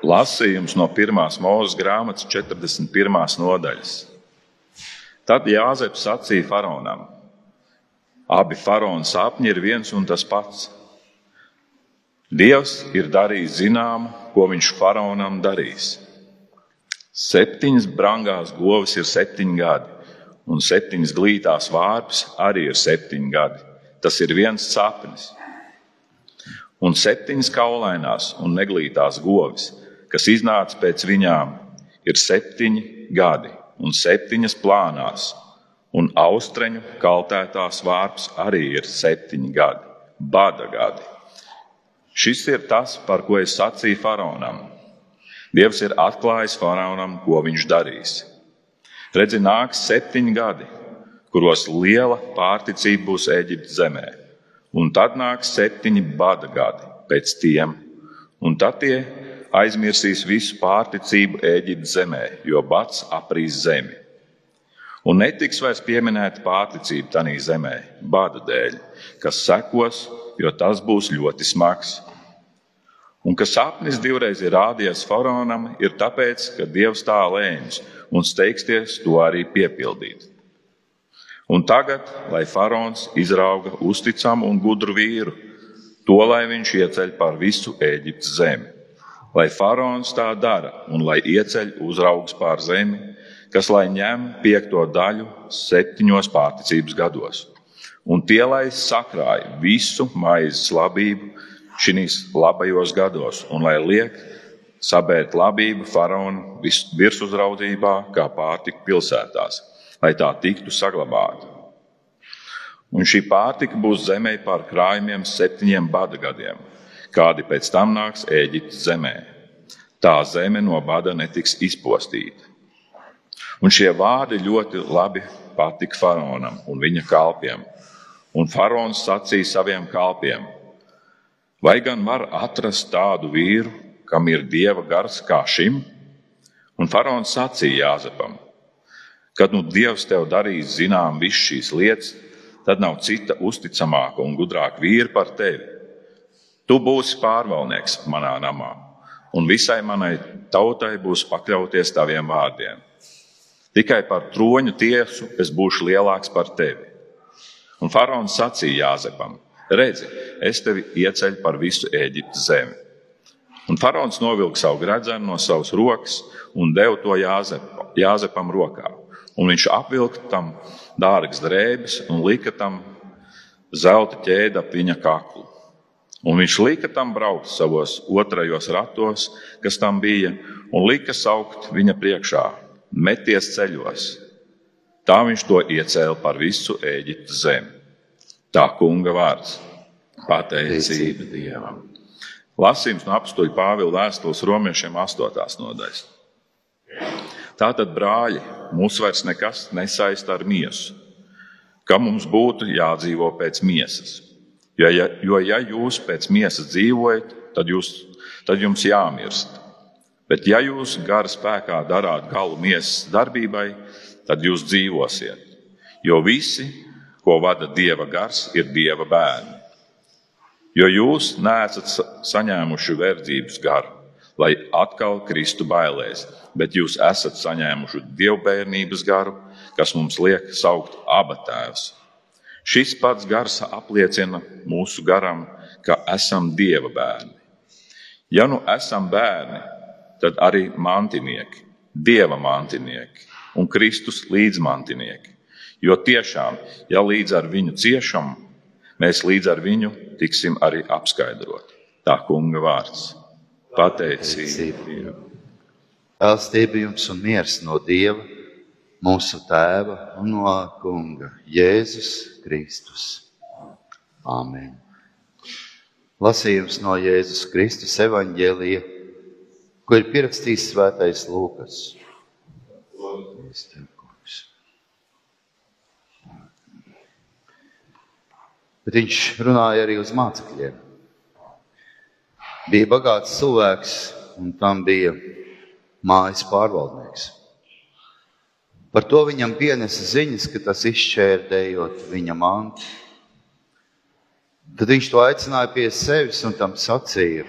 Lasījums no 1. mūža grāmatas 41. nodaļas. Tad Jāzeps sacīja faraonam: Abi faraona sapņi ir viens un tas pats. Dievs ir darījis zināmu, ko viņš faraonam darīs. Septiņas brangās govis ir septiņi gadi, un septiņas glītās vārpes arī ir septiņi gadi. Tas ir viens sapnis. Un septiņas kaulainās un neglītās govis, kas iznāca pēc viņām, ir septiņi gadi un septiņas plānās, un austreņu kaltētās vārps arī ir septiņi gadi, bada gadi. Šis ir tas, par ko es sacīju faraonam. Dievs ir atklājis faraonam, ko viņš darīs. Redzi, nāks septiņi gadi, kuros liela pārticība būs Eģiptes zemē, un tad nāks septiņi bada gadi pēc tiem, un tad tie aizmirsīs visu pārticību Eģiptes zemē, jo bats aprīs zemi. Un netiks vairs pieminēta pārticība tajā zemē, bada dēļ, kas sekos, jo tas būs ļoti smags. Un ka sapnis divreiz ir rādījies faraonam, ir tāpēc, ka Dievs tā lēms un steigsties to arī piepildīt. Un tagad, lai faraons izrauga uzticamu un gudru vīru, to lai viņš ieceļ pār visu Eģiptes zemi. Lai faraons tā dara un lai ieceļ uzraugs pār zemi, kas lai ņem piekto daļu septiņos pārticības gados. Un tie lai sakrāja visu maizes labību, šīs labajos gados, un lai liek sabērt labību faraona virsuzraudzībā, kā pārtika pilsētās, lai tā tiktu saglabāta. Un šī pārtika būs zemē par krājumiem septiņiem bada gadiem, kādi pēc tam nāks Eģiptes zemē. Tā zeme no bada netiks izpostīta. Un šie vārdi ļoti labi patika faraonam un viņa kalpiem. Un faraons sacīja saviem kalpiem: Vai gan var atrast tādu vīru, kam ir dieva gars kā šim? Un faraons sacīja Jāzepam: Kad nu Dievs tev darīs zinām visas šīs lietas, tad nav cita uzticamāka un gudrāka vīra par tevi. Tu būsi pārvaldnieks manā namā, un visai manai tautai būs pakļauties taviem vārdiem. Tikai par troņu tiesu es būšu lielāks par tevi. Un faraons sacīja Jāzepam: Redzi, es tevi ieceļu par visu Eģiptes zemi. Un faraons novilka savu gredzenu no savas rokas un deva to Jāzep, Jāzepam rokā. Un viņš apvilka tam dārgas drēbes un lika tam zelta ķēdi ap viņa kaklu. Un viņš lika tam braukt savos otrajos ratos, kas tam bija, un lika saukt viņa priekšā: Meties ceļos! Tā viņš to iecēla par visu Eģiptes zemi. Tā kunga vārds - pateicība Dievam. Lasījums no apstuļa Pāvila vēstules romiešiem 8. nodaļas. Tātad, brāļi, mūs vairs nekas nesaista ar miesu, ka mums būtu jādzīvo pēc miesas. Jo ja, jo, ja jūs pēc miesas dzīvojat, tad, jūs, tad jums jāmirst. Bet, ja jūs gara spēkā darāt galu miesas darbībai, tad jūs dzīvosiet. Jo visi, ko vada dieva gars, ir dieva bērni. Jo jūs neesat saņēmuši verdzības garu, lai atkal kristu bailēs, bet jūs esat saņēmuši dievbijības garu, kas mums liek saukt abatēvs. Šis pats gars apliecina mūsu garam, ka esam dieva bērni. Ja nu esam bērni, tad arī mantinieki, dieva mantinieki un Kristus līdzmantinieki. Jo tiešām, ja līdz ar viņu ciešam, mēs līdz ar viņu tiksim arī apskaidrot. Tā kunga vārds - pateicība. Pēlstība jums un miers no Dieva, mūsu Tēva un no Kunga Jēzus Kristus. Āmen. Lasījums no Jēzus Kristus evaņģēlija, ko ir pierakstījis Svētais Lūkas. bet viņš runāja arī uz mācekļiem. Bija bagāts cilvēks, un tam bija mājas pārvaldnieks. Par to viņam pienesa ziņas, ka tas izšķērdējot viņa mantu. Tad viņš to aicināja pie sevis un tam sacīja: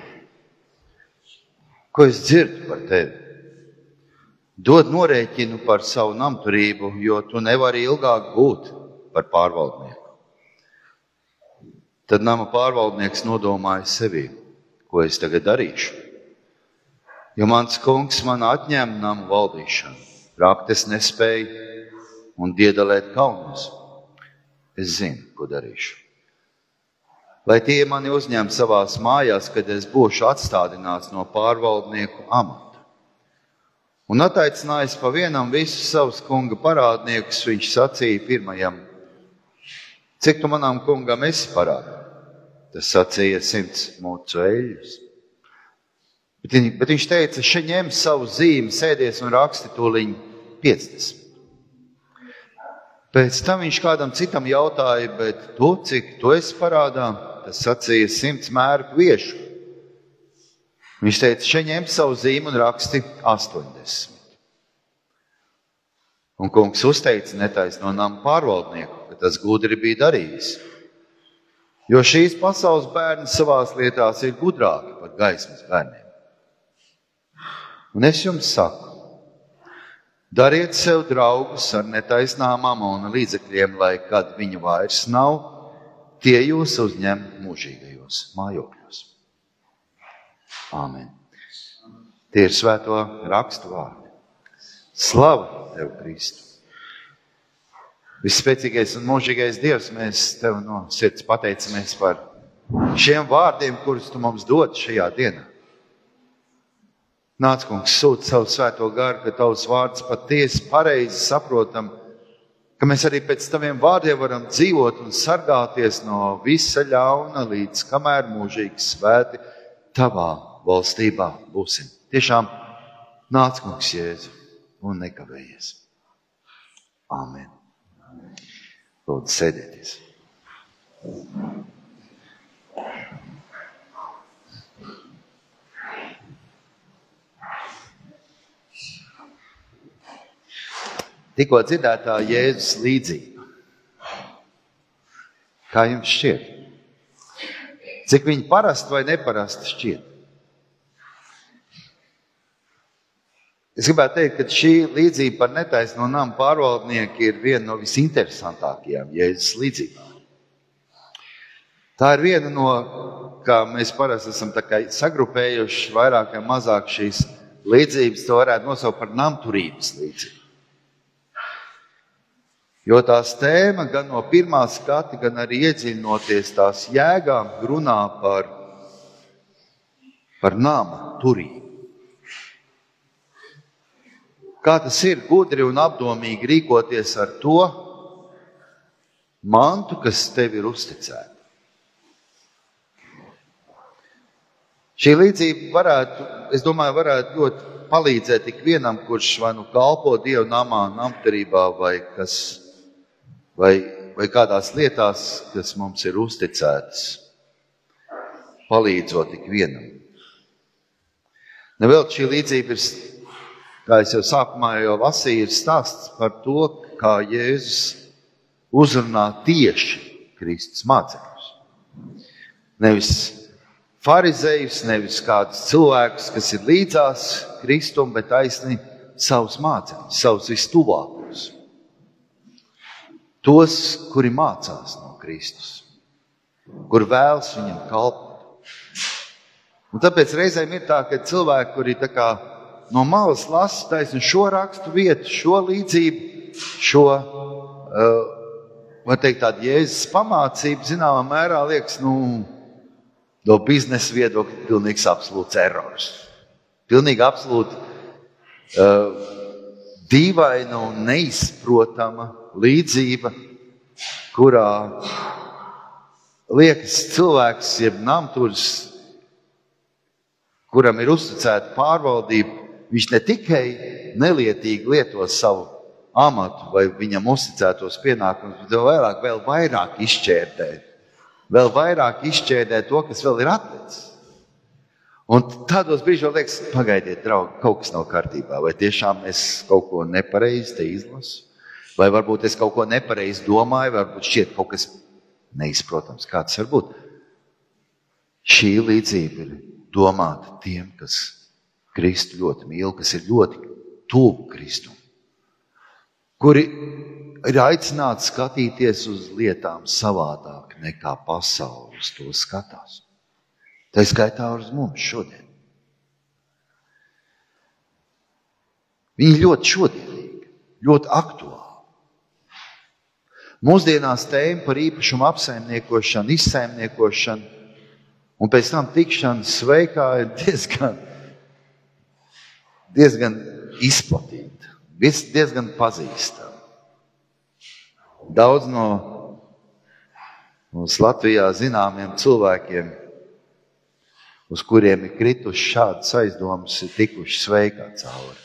Ko es dzirdu par tevi? Dod norēķinu par savu namturību, jo tu nevari ilgāk būt par pārvaldnieku. Tad nama pārvaldnieks nodomāja sevi, ko es tagad darīšu. Jo mans kungs man atņēma namu valdīšanu, rakt es nespēju un diedalēt kaunus. Es zinu, ko darīšu. Lai tie mani uzņem savās mājās, kad es būšu atstādināts no pārvaldnieku amata. Un attaicinājis pa vienam visus savus kunga parādniekus, viņš sacīja pirmajam: Cik tu manām kungam esi parādā? Tas sacīja simts mūcu eļļus. Bet, viņ, bet viņš teica, šeit ņem savu zīmi, sēdies un raksti to liņu 50. Pēc tam viņš kādam citam jautāja, bet tu, cik tu esi parādā, tas sacīja simts mērku viešu. Viņš teica, šeit ņem savu zīmi un raksti 80. Un kungs uzteica netaisno nama pārvaldnieku, ka tas gudri bija darījis. Jo šīs pasaules bērni savās lietās ir gudrāki par gaismas bērniem. Un es jums saku, dariet sev draugus ar netaisnām amona līdzekļiem, lai kad viņu vairs nav, tie jūs uzņem mūžīgajos mājokļos. Āmen. Tie ir svēto rakstu vārdi. Slavu tev, Kristu! Vispēcīgais un mūžīgais Dievs, mēs tev no sirds pateicamies par šiem vārdiem, kurus tu mums dod šajā dienā. Nāc, kungs, sūti savu svēto garu, ka tavs vārds patiesi pareizi saprotam, ka mēs arī pēc taviem vārdiem varam dzīvot un sargāties no visa ļauna, līdz kamēr mūžīgi svēti tavā valstībā būsim. Tiešām nāc, kungs, Jēzu, un nekavējies. Āmen. Lūdzu, sēdieties. Tikko dzirdētā Jēzus līdzība. Kā jums šķiet? Cik viņi parasti vai neparasti šķiet? Es gribētu teikt, ka šī līdzība par netaisno namu pārvaldnieku ir viena no visinteresantākajām Jēzus līdzībām. Tā ir viena no, kā mēs parasti esam sagrupējuši, vairāk vai mazāk šīs līdzības, to varētu nosaukt par namturības līdzību. Jo tās tēma gan no pirmā skata, gan arī iedziļinoties tās jēgā, runā par, par nama turību. Kā tas ir gudri un apdomīgi rīkoties ar to mantu, kas tev ir uzticēta. Šī līdzība varētu, es domāju, varētu ļoti palīdzēt ikvienam, kurš vai nu kalpo Dievu namā, namtarībā vai kas vai, vai kādās lietās, kas mums ir uzticētas, palīdzot ikvienam. Nevēl šī līdzība ir, kā es jau sākumā jau lasīju, ir stāsts par to, kā Jēzus uzrunā tieši Kristus mācekļus. Nevis farizējus, nevis kādus cilvēkus, kas ir līdzās Kristum, bet aizsni savus mācekļus, savus vistuvākos tos, kuri mācās no Kristus, kur vēlas viņam kalpot. Un tāpēc reizēm ir tā, ka cilvēki, kuri no malas lasa taisnu šo rakstu vietu, šo līdzību, šo, uh, teikt, tādu jēzus pamācību, zināmā mērā liekas, nu, no biznesa viedokļa, pilnīgs absolūts erors. Pilnīgi absolūti uh, dīvaina un neizprotama līdzība, kurā liekas cilvēks, jeb namturis, kuram ir uzticēta pārvaldība, viņš ne tikai nelietīgi lieto savu amatu vai viņam uzticētos pienākumus, bet vēl vairāk, vēl vairāk izšķērdē, vēl vairāk izšķērdē to, kas vēl ir atlicis. Un tādos brīžos liekas, pagaidiet, draugi, kaut kas nav kārtībā. Vai tiešām es kaut ko nepareizi izlasu? Vai varbūt es kaut ko nepareizi domāju, varbūt šķiet kaut kas neizprotams. Kā tas var būt? Šī līdzība ir domāta tiem, kas Kristu ļoti mīl, kas ir ļoti tuvu Kristum, kuri ir aicināti skatīties uz lietām savādāk nekā pasaules to skatās. Tā skaitā uz mums šodien. Viņi ļoti šodienīgi, ļoti aktuāli. Mūsdienās tēma par īpašumu apsaimniekošanu, izsaimniekošanu un pēc tam tikšanu sveikā ir diezgan, diezgan izplatīta, diezgan pazīstama. Daudz no mums Latvijā zināmiem cilvēkiem, uz kuriem ir krituši šādas aizdomas, ir tikuši sveikā cauri.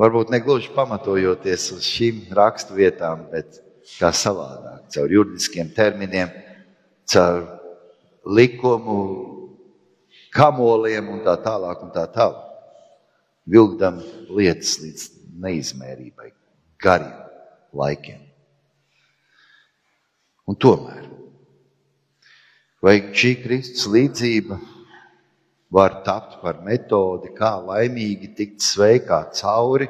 Varbūt ne gluži pamatojoties uz šīm raksturvietām, bet kā savādāk, caur juridiskiem terminiem, caur likumu, kamoliem un tā tālāk. Un tā tālāk. Vilkdam lietas līdz neizmērībai, gariem laikiem. Un tomēr, vai šī Kristus līdzība var tapt par metodi, kā laimīgi tikt sveikā cauri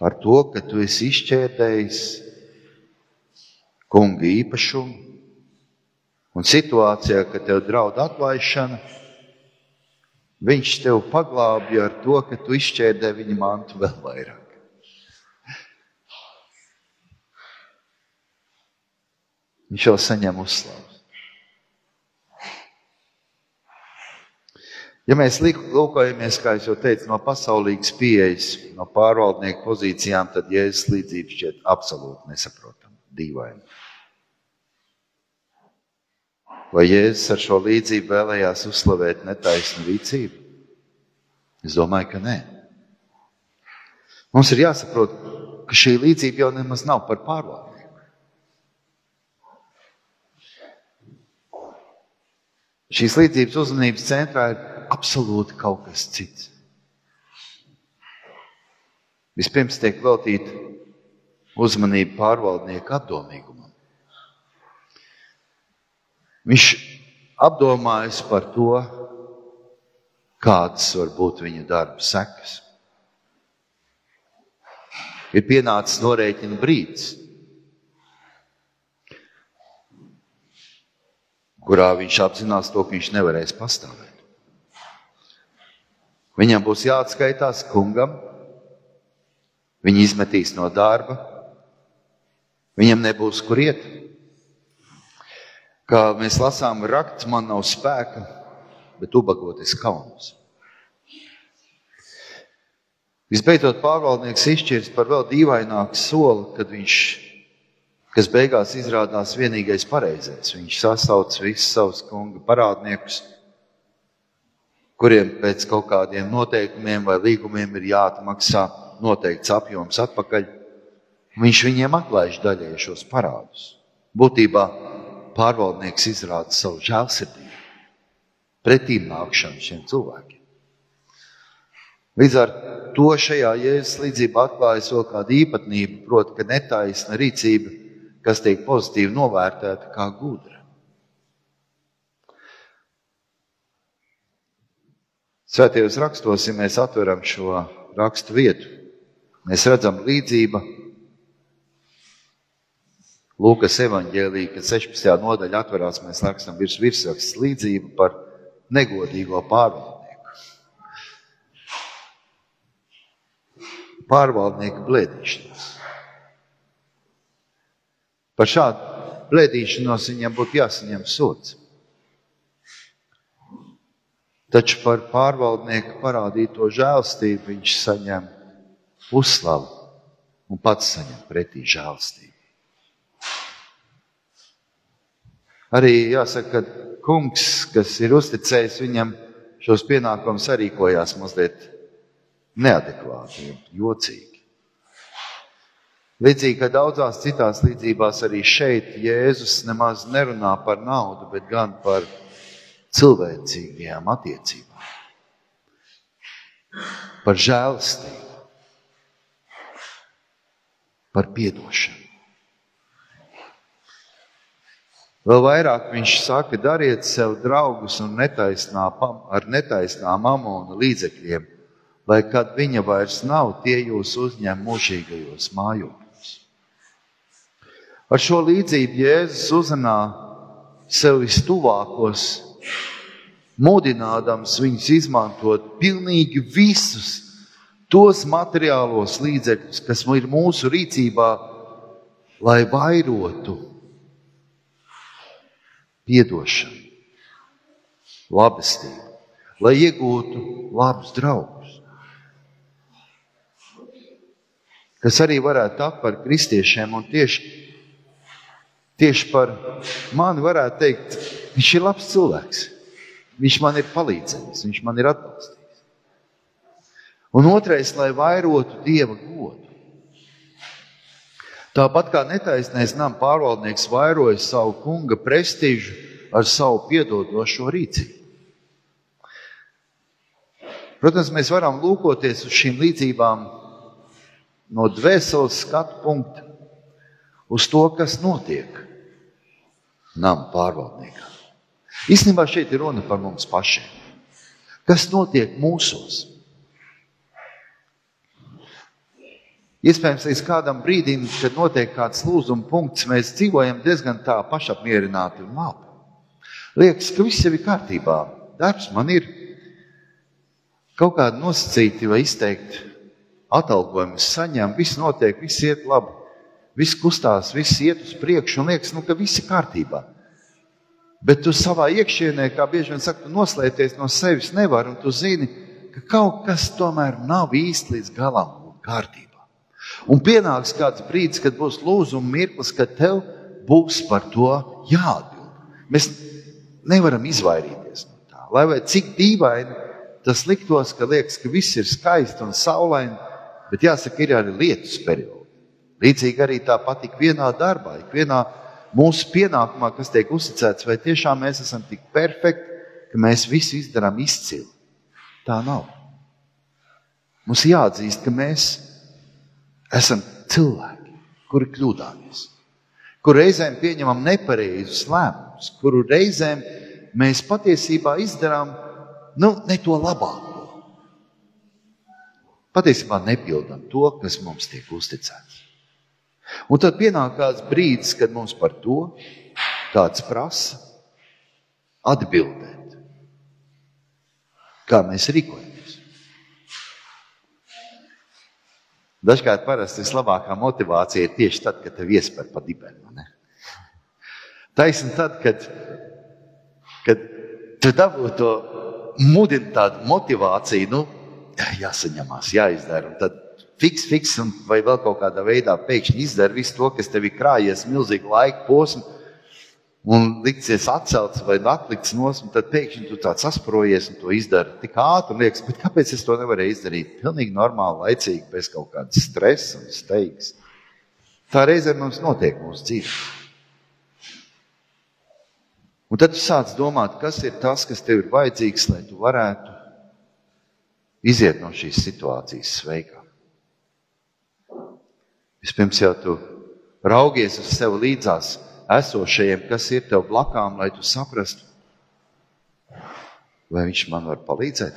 ar to, ka tu esi izšķērdējis kunga īpašumu, un situācijā, kad tev draud atlaišana, viņš tev paglābja ar to, ka tu izšķērdē viņa mantu vēl vairāk. Viņš jau saņem uzslavu. Ja mēs lūkojamies, kā jau teicu, no pasaulīgas pieejas, no pārvaldnieku pozīcijām, tad jēzus līdzība šķiet absolūti nesaprotama, dīvaina. Vai Jēzus ar šo līdzību vēlējās uzslavēt netaisnu rīcību? Es domāju, ka nē. Mums ir jāsaprot, ka šī līdzība jau nemaz nav par pārvaldnieku. Šīs līdzības uzmanības centrā ir absolūti kaut kas cits. Vispirms tiek veltīta uzmanība pārvaldnieka apdomīgumam. Viņš apdomājas par to, kādas var būt viņa darba sekas. Ir pienācis norēķina brīdis, kurā viņš apzinās to, ka viņš nevarēs pastāvēt. Viņam būs jāatskaitās kungam, viņi izmetīs no darba, viņam nebūs kur iet. Kā mēs lasām, rakts man nav spēka, bet ubagoties kauns. Visbeidzot, pārvaldnieks izšķirs par vēl dīvaināku soli, kad viņš, kas beigās izrādās vienīgais pareizais, viņš sasauc visus savus kunga parādniekus kuriem pēc kaut kādiem noteikumiem vai līgumiem ir jāatmaksā noteikts apjoms atpakaļ. Viņš viņiem atlaiž daļai šos parādus. Būtībā pārvaldnieks izrāda savu žēlsirdību, pretīm nākšanu šiem cilvēkiem. Līdz ar to šajā jēzus līdzībā atklājas vēl kāda īpatnība, proti, ka netaisna rīcība, kas tiek pozitīvi novērtēta kā gudra. Svētajos rakstos, ja mēs atveram šo rakstu vietu, mēs redzam līdzību. Lūkas evanģēlī, kad 16. nodaļa atverās, mēs rakstam virs virsraksts līdzību par negodīgo pārvaldnieku. Pārvaldnieku blēdīšanos. Par šādu blēdīšanos viņam būtu jāsaņem sots. Taču par pārvaldnieku parādīto žēlstību viņš saņem uzslavu un pats saņem pretī žēlstību. Arī jāsaka, ka kungs, kas ir uzticējis viņam šos pienākumus, arī rīkojās mazliet neadekvāti, jocīgi. Līdzīgi kā daudzās citās līdzībās, arī šeit Jēzus nemaz nerunā par naudu, bet gan par cilvēcīgajām attiecībām, par žēlastību, par piedošanu. Vēl vairāk viņš saka, dariet sev draugus un netaisnā, ar netaisnām amona līdzekļiem, lai kad viņa vairs nav, tie jūs uzņem mūžīgajos mājokļos. Ar šo līdzību Jēzus uzrunā sev vistuvākos, mudinādams viņus izmantot pilnīgi visus tos materiālos līdzekļus, kas ir mūsu rīcībā, lai vairotu piedošanu, labestību, lai iegūtu labus draugus. Kas arī varētu tapt par kristiešiem, un tieši, tieši par mani varētu teikt, viņš ir labs cilvēks. Viņš man ir palīdzējis, viņš man ir atbalstījis. Un otrais, lai vairotu dieva godu. Tāpat kā netaisnais nama pārvaldnieks vairoja savu kunga prestižu ar savu piedodošo rīcību. Protams, mēs varam lūkoties uz šīm līdzībām no dvēseles skatu punkta, uz to, kas notiek nama pārvaldniekam. Īstenībā šeit ir runa par mums pašiem. Kas notiek mūsos? Iespējams, līdz kādam brīdim, kad notiek kāds lūzuma punkts, mēs dzīvojam diezgan tā pašapmierināti un labi. Liekas, ka viss jau ir kārtībā. Darbs man ir kaut kādi nosacīti vai izteikti atalgojumi, saņem, viss notiek, viss iet labi, viss kustās, viss iet uz priekšu un liekas, nu, ka viss ir kārtībā. Bet tu savā iekšienē, kā bieži vien saka, noslēpties no sevis nevar, un tu zini, ka kaut kas tomēr nav īsti līdz galam kārtībā. Un pienāks kāds brīdis, kad būs lūzuma mirklis, kad tev būs par to jāatbild. Mēs nevaram izvairīties no tā. Lai arī cik dīvaini tas liktos, ka liekas, ka viss ir skaisti un saulaini, bet jāsaka, ir arī lietus periodi. Līdzīgi arī tāpat ikvienā darbā, ikvienā mūsu pienākumā, kas tiek uzticēts, vai tiešām mēs esam tik perfekti, ka mēs visu izdarām izcili. Tā nav. Mums jāatzīst, ka mēs esam cilvēki, kuri kļūdāmies, kur reizēm pieņemam nepareizus lēmumus, kuru reizēm mēs patiesībā izdarām nu, ne to labāko. Patiesībā nepildām to, kas mums tiek uzticēts. Un tad pienāk kāds brīdis, kad mums par to kāds prasa atbildēt, kā mēs rīkojamies. Dažkārt parasti vislabākā motivācija ir tieši tad, kad tev iespēja pa dibenu. Taisnība tad, kad, kad tu dabū to mudinu tādu motivāciju, nu, jāsaņemās, jāizdara. Un tad fiks, fiks, vai vēl kaut kādā veidā pēkšņi izdara visu to, kas tev ir krājies milzīgi laika posmu un liksies atcelts vai atlikts nos, un tad pēkšņi tu tāds sasprojies un to izdari tik ātri, liekas, kāpēc es to nevarēju izdarīt? Pilnīgi normāli, laicīgi, bez kaut kādas stresa un steigas. Tā reizē mums notiek mūsu dzīvē. Un tad tu sāc domāt, kas ir tas, kas tev ir vajadzīgs, lai tu varētu iziet no šīs situācijas sveikā. Vispirms jau tu raugies uz sevi līdzās, esošajiem, kas ir tev blakām, lai tu saprastu, vai viņš man var palīdzēt.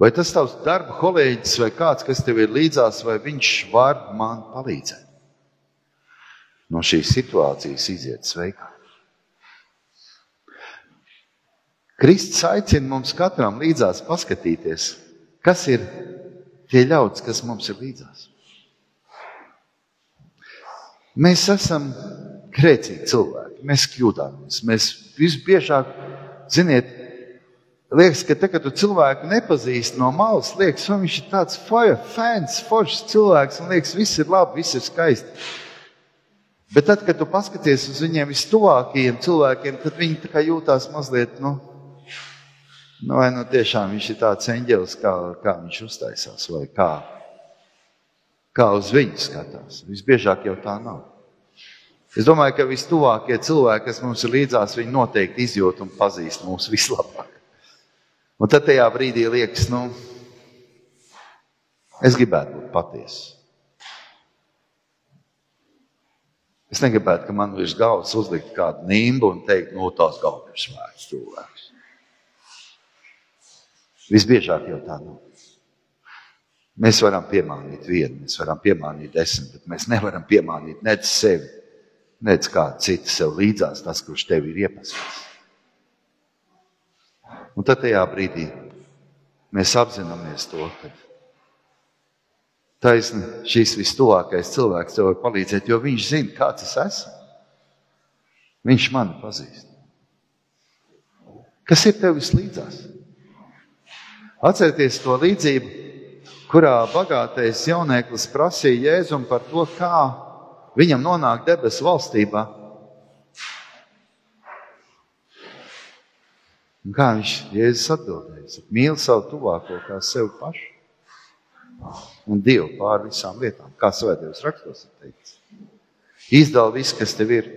Vai tas tavs darba kolēģis vai kāds, kas tev ir līdzās, vai viņš var man palīdzēt? No šīs situācijas iziet sveikā. Kristus aicina mums katram līdzās paskatīties, kas ir tie ļaudis, kas mums ir līdzās. Mēs esam grēcīgi cilvēki, mēs kļūdāmies. Mēs visbiežāk, ziniet, liekas, ka tagad, tu cilvēku nepazīsti no malas, liekas, ka viņš ir tāds fans, foršs cilvēks, un liekas, viss ir labi, viss ir skaisti. Bet tad, kad tu paskaties uz viņiem vistuvākajiem cilvēkiem, tad viņi jūtās mazliet, nu, nu, vai nu tiešām viņš ir tāds eņģelis, kā, kā viņš uztaisās, vai kā kā uz viņu skatās. Visbiežāk jau tā nav. Es domāju, ka vistuvākie cilvēki, kas mums ir līdzās, viņi noteikti izjūt un pazīst mūs vislabāk. Un tad tajā brīdī liekas, nu, es gribētu būt patiesa. Es negribētu, ka man virs galvas uzlikt kādu nimbu un teikt, no tās galvas ir svēts cilvēks. Visbiežāk jau tā nav. Mēs varam piemānīt vienu, mēs varam piemānīt desmit, bet mēs nevaram piemānīt nec sevi, nec kādu citu sev līdzās, tas, kurš tev ir iepazīs. Un tad tajā brīdī mēs apzināmies to, ka taisni šis vistuvākais cilvēks tev var palīdzēt, jo viņš zina, kāds es esmu. Viņš mani pazīst. Kas ir tev vislīdzās? Atcerieties to līdzību, kurā bagātais jaunieklis prasīja Jēzum par to, kā viņam nonākt debesu valstībā. Un kā viņš Jēzus atbildēja? Mīli savu tuvāko kā sevi pašu un Dievu pār visām lietām, kā Svētajos rakstos ir teikts. Izdala viss, kas tev ir,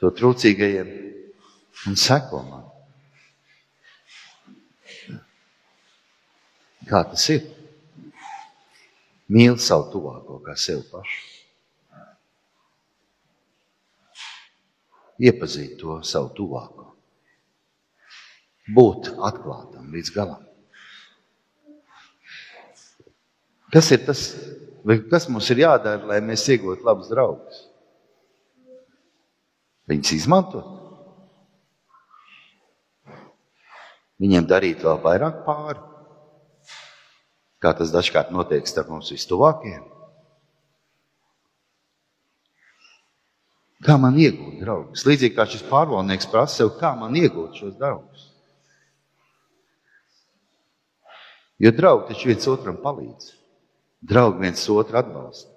to trūcīgajiem un seko man. Kā tas ir? Mīli savu tuvāko kā sevi pašu. Iepazīt to savu tuvāko. Būt atklātam līdz galam. Kas ir tas, kas mums ir jādara, lai mēs iegūtu labus draugus? Viņus izmantot. Viņiem darīt vēl vairāk pāri, kā tas dažkārt notiek starp mums vistuvākajiem. Kā man iegūt draugus? Līdzīgi kā šis pārvaldnieks prasa sev, kā man iegūt šos draugus. Jo draugi taču viens otram palīdz. Draugi viens otru atbalsta.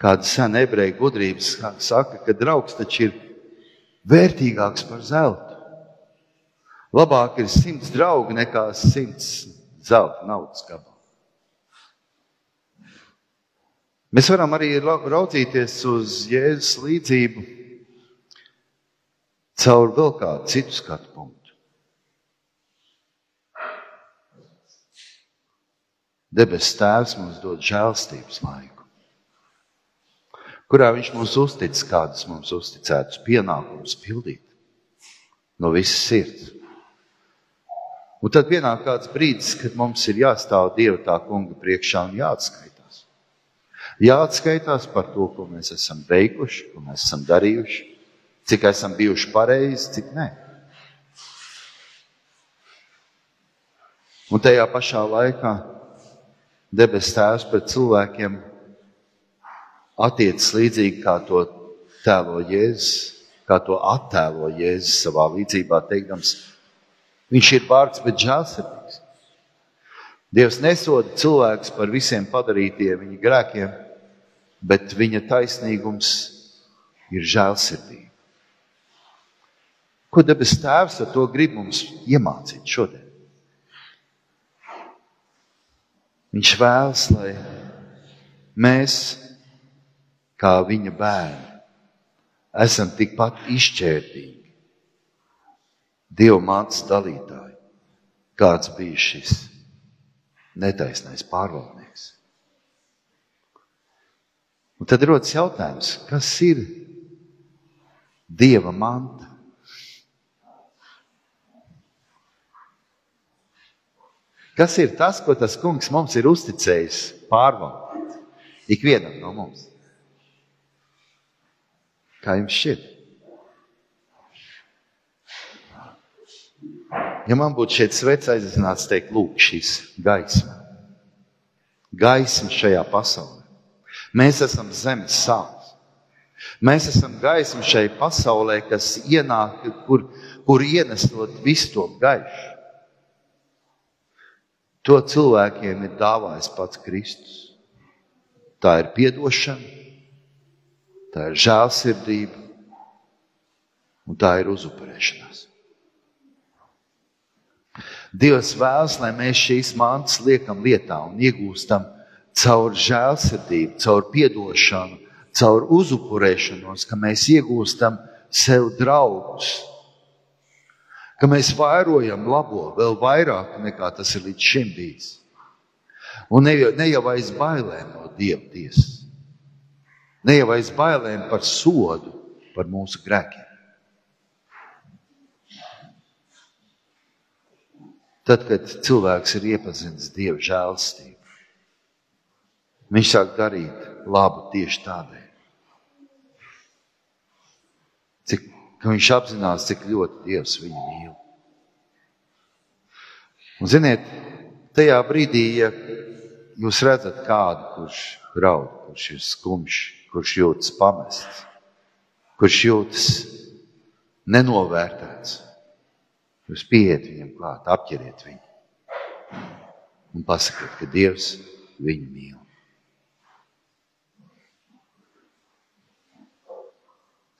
Kāda sena ebreja gudrības saka, ka draugs taču ir vērtīgāks par zeltu. Labāk ir simts draugi nekā simts zelta naudas gabalu. Mēs varam arī raudzīties uz Jēzus līdzību caur vēl kādu citu skatu punktu. Debes Tēvs mums dod žēlstības laiku, kurā Viņš mums uztic kādus mums uzticētus pienākumus pildīt no visas sirds. Un tad pienāk kāds brīdis, kad mums ir jāstāv Dieva tā kunga priekšā un jāatskaitās. Jāatskaitās par to, ko mēs esam veikuši, ko mēs esam darījuši, cik esam bijuši pareizi, cik nē. Un tajā pašā laikā debes Tēvs pret cilvēkiem attiecas līdzīgi kā to tēlo Jēzus, kā to attēlo Jēzus savā līdzībā, teikdams, viņš ir pārts, bet žēlsirdīgs. Dievs nesoda cilvēkus par visiem padarītiem viņa grēkiem, bet viņa taisnīgums ir žēlsirdība. Ko debes Tēvs ar to grib mums iemācīt šodien? Viņš vēlas, lai mēs, kā viņa bērni, esam tikpat izšķērdīgi, Dieva mātes dalītāji, kāds bija šis netaisnais pārvaldnieks. Un tad rodas jautājums, kas ir Dieva manta? Kas ir tas, ko tas kungs mums ir uzticējis pārvaldīt? Ikvienam no mums. Kā jums šķiet? Ja man būtu šeit sveiks aizsināts, teikt, lūk, šīs gaisma. Gaisma šajā pasaulē. Mēs esam zemes sāls. Mēs esam gaisma šai pasaulē, kas ienāk, kur, kur ienesot visu to gaišu. To cilvēkiem ir dāvājis pats Kristus. Tā ir atdošana, tā ir žēlsirdība un tā ir uzupurēšanās. Dievs vēlas, lai mēs šīs mantas liekam lietā un iegūstam caur žēlsirdību, caur atdošanu, caur uzupurēšanos, ka mēs iegūstam sev draugus ka mēs vairojam labo vēl vairāk nekā tas ir līdz šim bijis. Un ne jau, ne jau aiz bailēm no dieva tiesas, Ne jau aiz bailēm par sodu, par mūsu grēkiem. Tad, kad cilvēks ir iepazinis Dieva žēlstību, viņš sāk darīt labu tieši tādēļ. Cik, viņš apzinās, cik ļoti Dievs viņu mīl. Un, ziniet, tajā brīdī, ja jūs redzat kādu, kurš raud, kurš ir skumjš, kurš jūtas pamests, kurš jūtas nenovērtēts, jūs pieiet viņam klāt, apķeriet viņu un pasakiet, ka Dievs viņu mīl.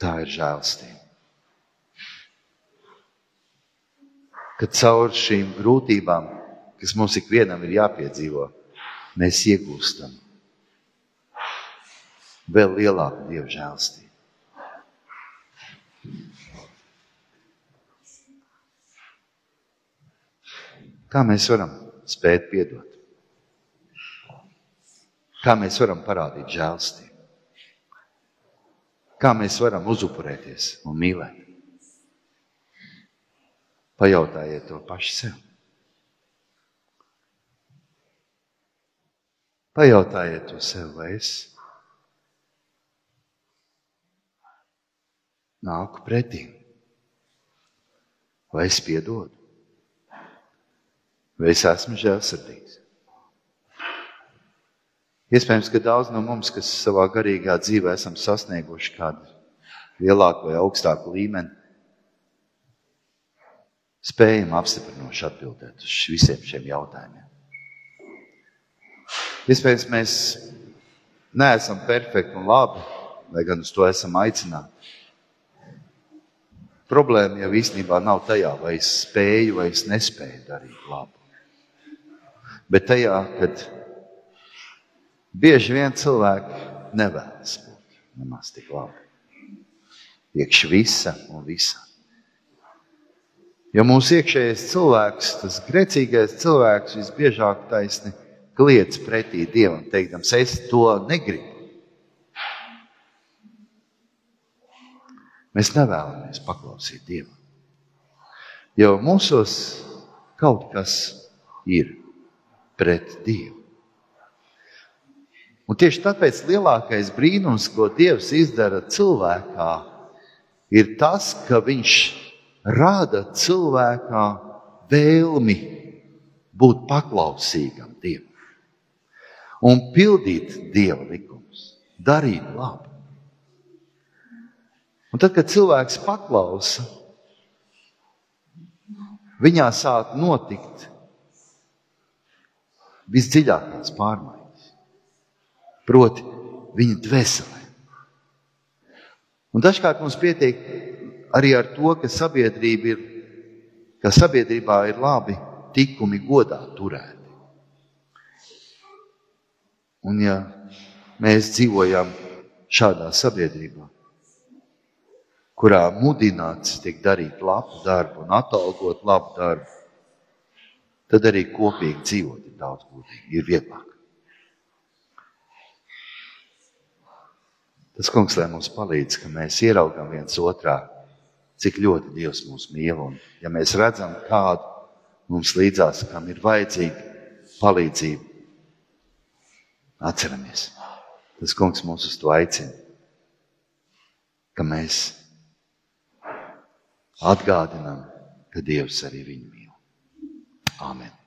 Tā ir žēlstība. Kad caur šīm grūtībām, kas mums ikvienam ir jāpiedzīvo, mēs iegūstam vēl lielāku dievu žēlstību. Kā mēs varam spēt piedot? Kā mēs varam parādīt žēlstību? Kā mēs varam uzupurēties un mīlēt? Pajautājiet to paši sev. Pajautājiet to sev, vai es nāku pretī, vai es piedodu, vai es esmu žēlsirdīgs. Iespējams, ka daudz no mums, kas savā garīgā dzīvē esam sasnieguši kādu lielāku vai augstāku līmeni, spējam apstiprinoši atbildēt uz visiem šiem jautājumiem. Iespējams, mēs neesam perfekti un labi, lai gan uz to esam aicināti. Problēma jau īstenībā nav tajā, vai es spēju vai es nespēju darīt labu. Bet tajā, kad bieži vien cilvēki nevēlas būt nemaz tik labi. Iekš visa un visa. Jo mūsu iekšējais cilvēks, tas grēcīgais cilvēks, visbiežāk taisni kliedz pretī Dievam, teikdams, es to negribu. Mēs nevēlamies paklausīt Dievam. Jo mūsos kaut kas ir pret Dievu. Un tieši tāpēc lielākais brīnums, ko Dievs izdara cilvēkā, ir tas, ka Viņš rada cilvēkā vēlmi būt paklausīgam Dievam un pildīt Dieva likumus, darīt labu. Un tad, kad cilvēks paklausa, viņā sāk notikt visdziļākās pārmaiņas, proti, viņa dvēselē. Un dažkārt mums pietiek arī ar to, ka, sabiedrība ir, ka sabiedrībā ir labi tikumi godā turēti. Un ja mēs dzīvojam šādā sabiedrībā, kurā mudināts tiek darīt labu darbu un atalgot labu darbu, tad arī kopīgi dzīvot ir daudz būtīgi, ir vieglāk. Tas kungs, lai mums palīdz, ka mēs ieraugām viens otrā cik ļoti Dievs mūs mīl. Un, ja mēs redzam kādu mums līdzās, kam ir vajadzīga palīdzība, atceramies, tas kungs mūs uz to aicina, ka mēs atgādinām, ka Dievs arī viņu mīl. Āmen!